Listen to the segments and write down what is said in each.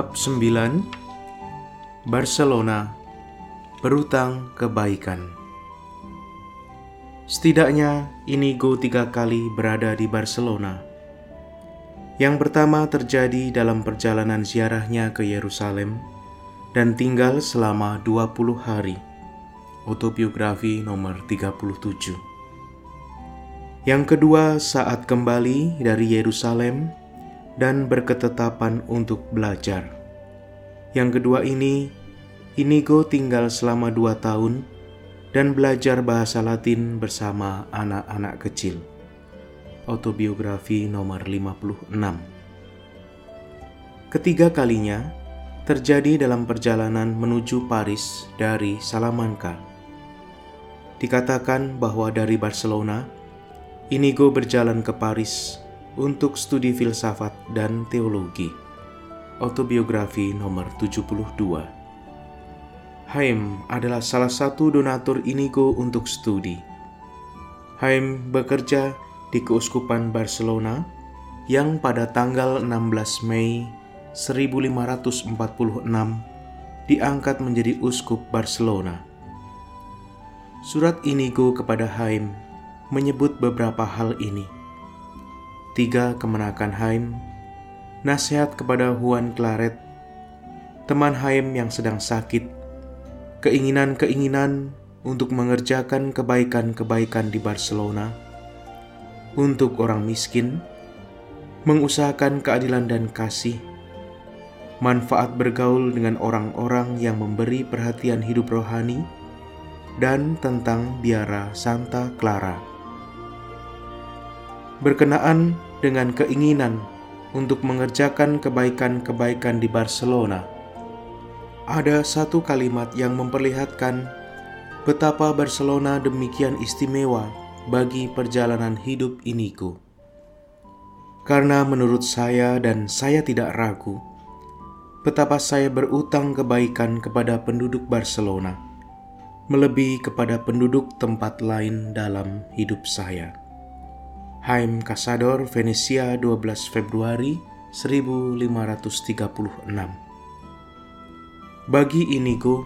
Bab 9 Barcelona Berutang Kebaikan Setidaknya Inigo tiga kali berada di Barcelona. Yang pertama terjadi dalam perjalanan ziarahnya ke Yerusalem dan tinggal selama 20 hari. Autobiografi nomor 37. Yang kedua saat kembali dari Yerusalem dan berketetapan untuk belajar. Yang kedua ini, Inigo tinggal selama dua tahun dan belajar bahasa Latin bersama anak-anak kecil. Autobiografi nomor 56 Ketiga kalinya terjadi dalam perjalanan menuju Paris dari Salamanca. Dikatakan bahwa dari Barcelona, Inigo berjalan ke Paris untuk studi filsafat dan teologi. Autobiografi nomor 72. Haim adalah salah satu donatur Inigo untuk studi. Haim bekerja di Keuskupan Barcelona yang pada tanggal 16 Mei 1546 diangkat menjadi uskup Barcelona. Surat Inigo kepada Haim menyebut beberapa hal ini tiga kemenakan Haim, nasihat kepada Juan Claret, teman Haim yang sedang sakit, keinginan-keinginan untuk mengerjakan kebaikan-kebaikan di Barcelona, untuk orang miskin, mengusahakan keadilan dan kasih, manfaat bergaul dengan orang-orang yang memberi perhatian hidup rohani, dan tentang biara Santa Clara. Berkenaan dengan keinginan untuk mengerjakan kebaikan-kebaikan di Barcelona. Ada satu kalimat yang memperlihatkan betapa Barcelona demikian istimewa bagi perjalanan hidup iniku. Karena menurut saya dan saya tidak ragu, betapa saya berutang kebaikan kepada penduduk Barcelona, melebihi kepada penduduk tempat lain dalam hidup saya. Haim Casador, Venesia 12 Februari 1536 Bagi Inigo,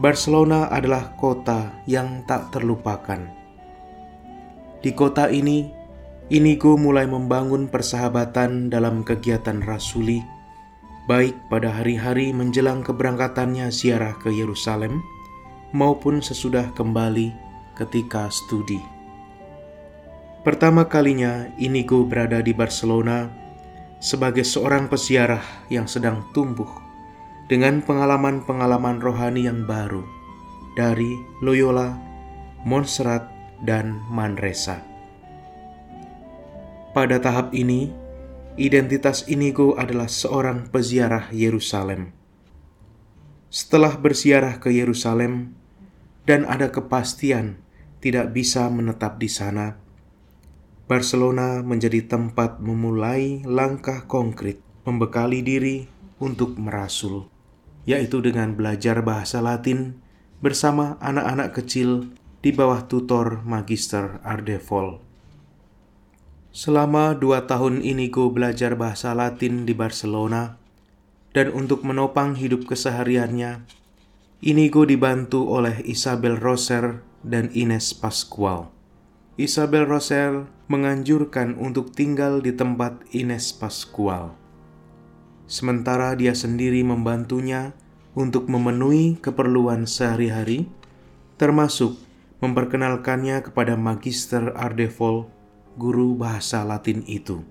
Barcelona adalah kota yang tak terlupakan. Di kota ini, Inigo mulai membangun persahabatan dalam kegiatan rasuli, baik pada hari-hari menjelang keberangkatannya ziarah ke Yerusalem maupun sesudah kembali ketika studi. Pertama kalinya Inigo berada di Barcelona sebagai seorang peziarah yang sedang tumbuh dengan pengalaman-pengalaman rohani yang baru dari Loyola, Montserrat, dan Manresa. Pada tahap ini, identitas Inigo adalah seorang peziarah Yerusalem. Setelah berziarah ke Yerusalem dan ada kepastian tidak bisa menetap di sana, Barcelona menjadi tempat memulai langkah konkret membekali diri untuk merasul, yaitu dengan belajar bahasa Latin bersama anak-anak kecil di bawah tutor Magister Ardevol. Selama dua tahun Inigo belajar bahasa Latin di Barcelona, dan untuk menopang hidup kesehariannya, Inigo dibantu oleh Isabel Roser dan Ines Pascual. Isabel Rosel menganjurkan untuk tinggal di tempat Ines Pascual. Sementara dia sendiri membantunya untuk memenuhi keperluan sehari-hari, termasuk memperkenalkannya kepada Magister Ardevol, guru bahasa Latin itu.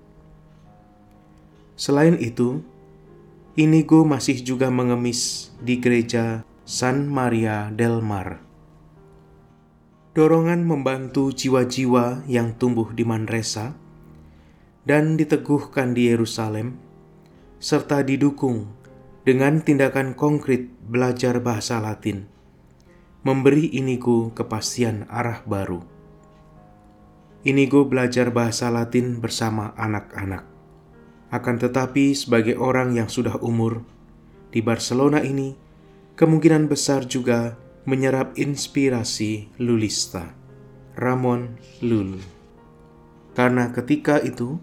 Selain itu, Inigo masih juga mengemis di gereja San Maria del Mar dorongan membantu jiwa-jiwa yang tumbuh di Manresa dan diteguhkan di Yerusalem, serta didukung dengan tindakan konkret belajar bahasa Latin, memberi Inigo kepastian arah baru. Inigo belajar bahasa Latin bersama anak-anak. Akan tetapi sebagai orang yang sudah umur, di Barcelona ini, kemungkinan besar juga menyerap inspirasi Lulista, Ramon Lul. Karena ketika itu,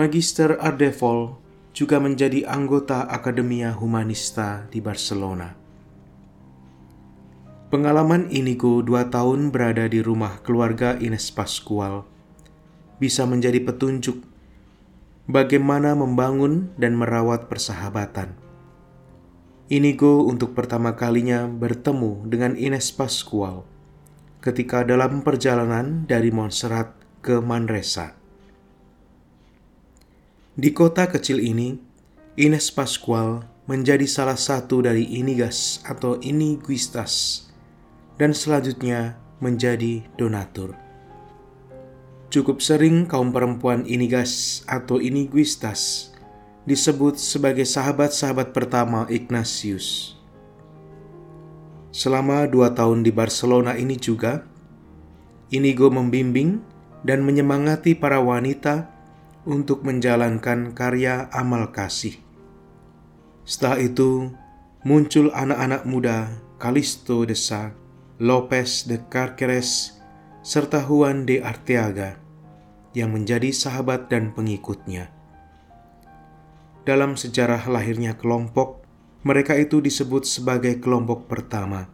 Magister Ardevol juga menjadi anggota Akademia Humanista di Barcelona. Pengalaman Inigo dua tahun berada di rumah keluarga Ines Pascual bisa menjadi petunjuk bagaimana membangun dan merawat persahabatan. Inigo untuk pertama kalinya bertemu dengan Ines Pascual ketika dalam perjalanan dari Montserrat ke Manresa. Di kota kecil ini, Ines Pascual menjadi salah satu dari inigas atau iniguistas dan selanjutnya menjadi donatur. Cukup sering kaum perempuan inigas atau iniguistas disebut sebagai sahabat-sahabat pertama Ignatius. Selama dua tahun di Barcelona ini juga, Inigo membimbing dan menyemangati para wanita untuk menjalankan karya amal kasih. Setelah itu, muncul anak-anak muda Calisto de Sa, Lopez de Carqueres, serta Juan de Arteaga yang menjadi sahabat dan pengikutnya. Dalam sejarah lahirnya kelompok, mereka itu disebut sebagai kelompok pertama.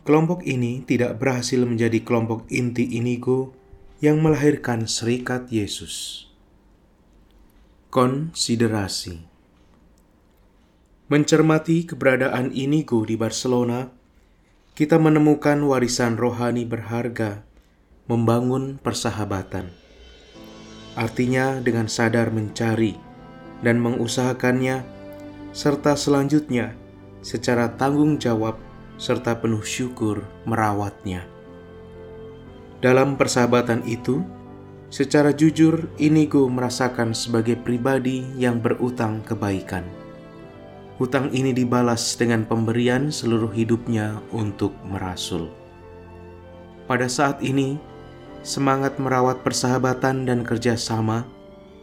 Kelompok ini tidak berhasil menjadi kelompok inti Inigo yang melahirkan serikat Yesus. Konsiderasi Mencermati keberadaan Inigo di Barcelona, kita menemukan warisan rohani berharga membangun persahabatan. Artinya dengan sadar mencari dan mengusahakannya, serta selanjutnya secara tanggung jawab serta penuh syukur merawatnya. Dalam persahabatan itu, secara jujur Inigo merasakan sebagai pribadi yang berutang kebaikan. Hutang ini dibalas dengan pemberian seluruh hidupnya untuk merasul. Pada saat ini, semangat merawat persahabatan dan kerjasama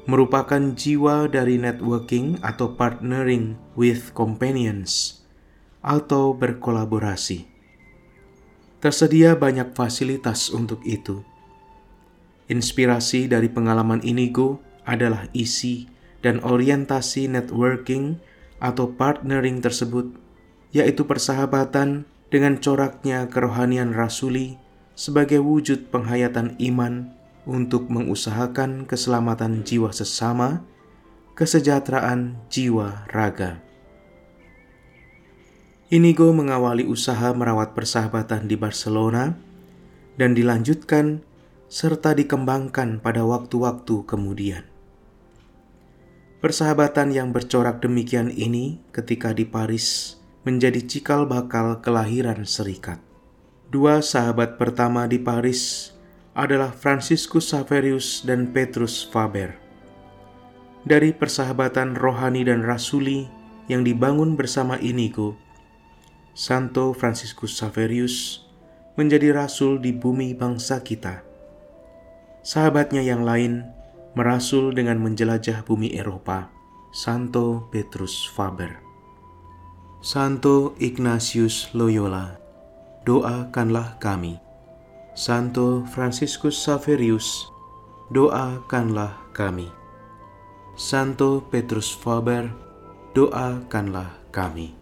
merupakan jiwa dari networking atau partnering with companions atau berkolaborasi. Tersedia banyak fasilitas untuk itu. Inspirasi dari pengalaman Inigo adalah isi dan orientasi networking atau partnering tersebut, yaitu persahabatan dengan coraknya kerohanian rasuli sebagai wujud penghayatan iman untuk mengusahakan keselamatan jiwa sesama, kesejahteraan jiwa raga. Inigo mengawali usaha merawat persahabatan di Barcelona dan dilanjutkan serta dikembangkan pada waktu-waktu kemudian. Persahabatan yang bercorak demikian ini ketika di Paris menjadi cikal bakal kelahiran serikat. Dua sahabat pertama di Paris adalah Franciscus Saverius dan Petrus Faber. Dari persahabatan rohani dan rasuli yang dibangun bersama Inigo, Santo Franciscus Saverius menjadi rasul di bumi bangsa kita. Sahabatnya yang lain merasul dengan menjelajah bumi Eropa, Santo Petrus Faber. Santo Ignatius Loyola, doakanlah kami. Santo Franciscus Saverius, doakanlah kami. Santo Petrus Faber, doakanlah kami.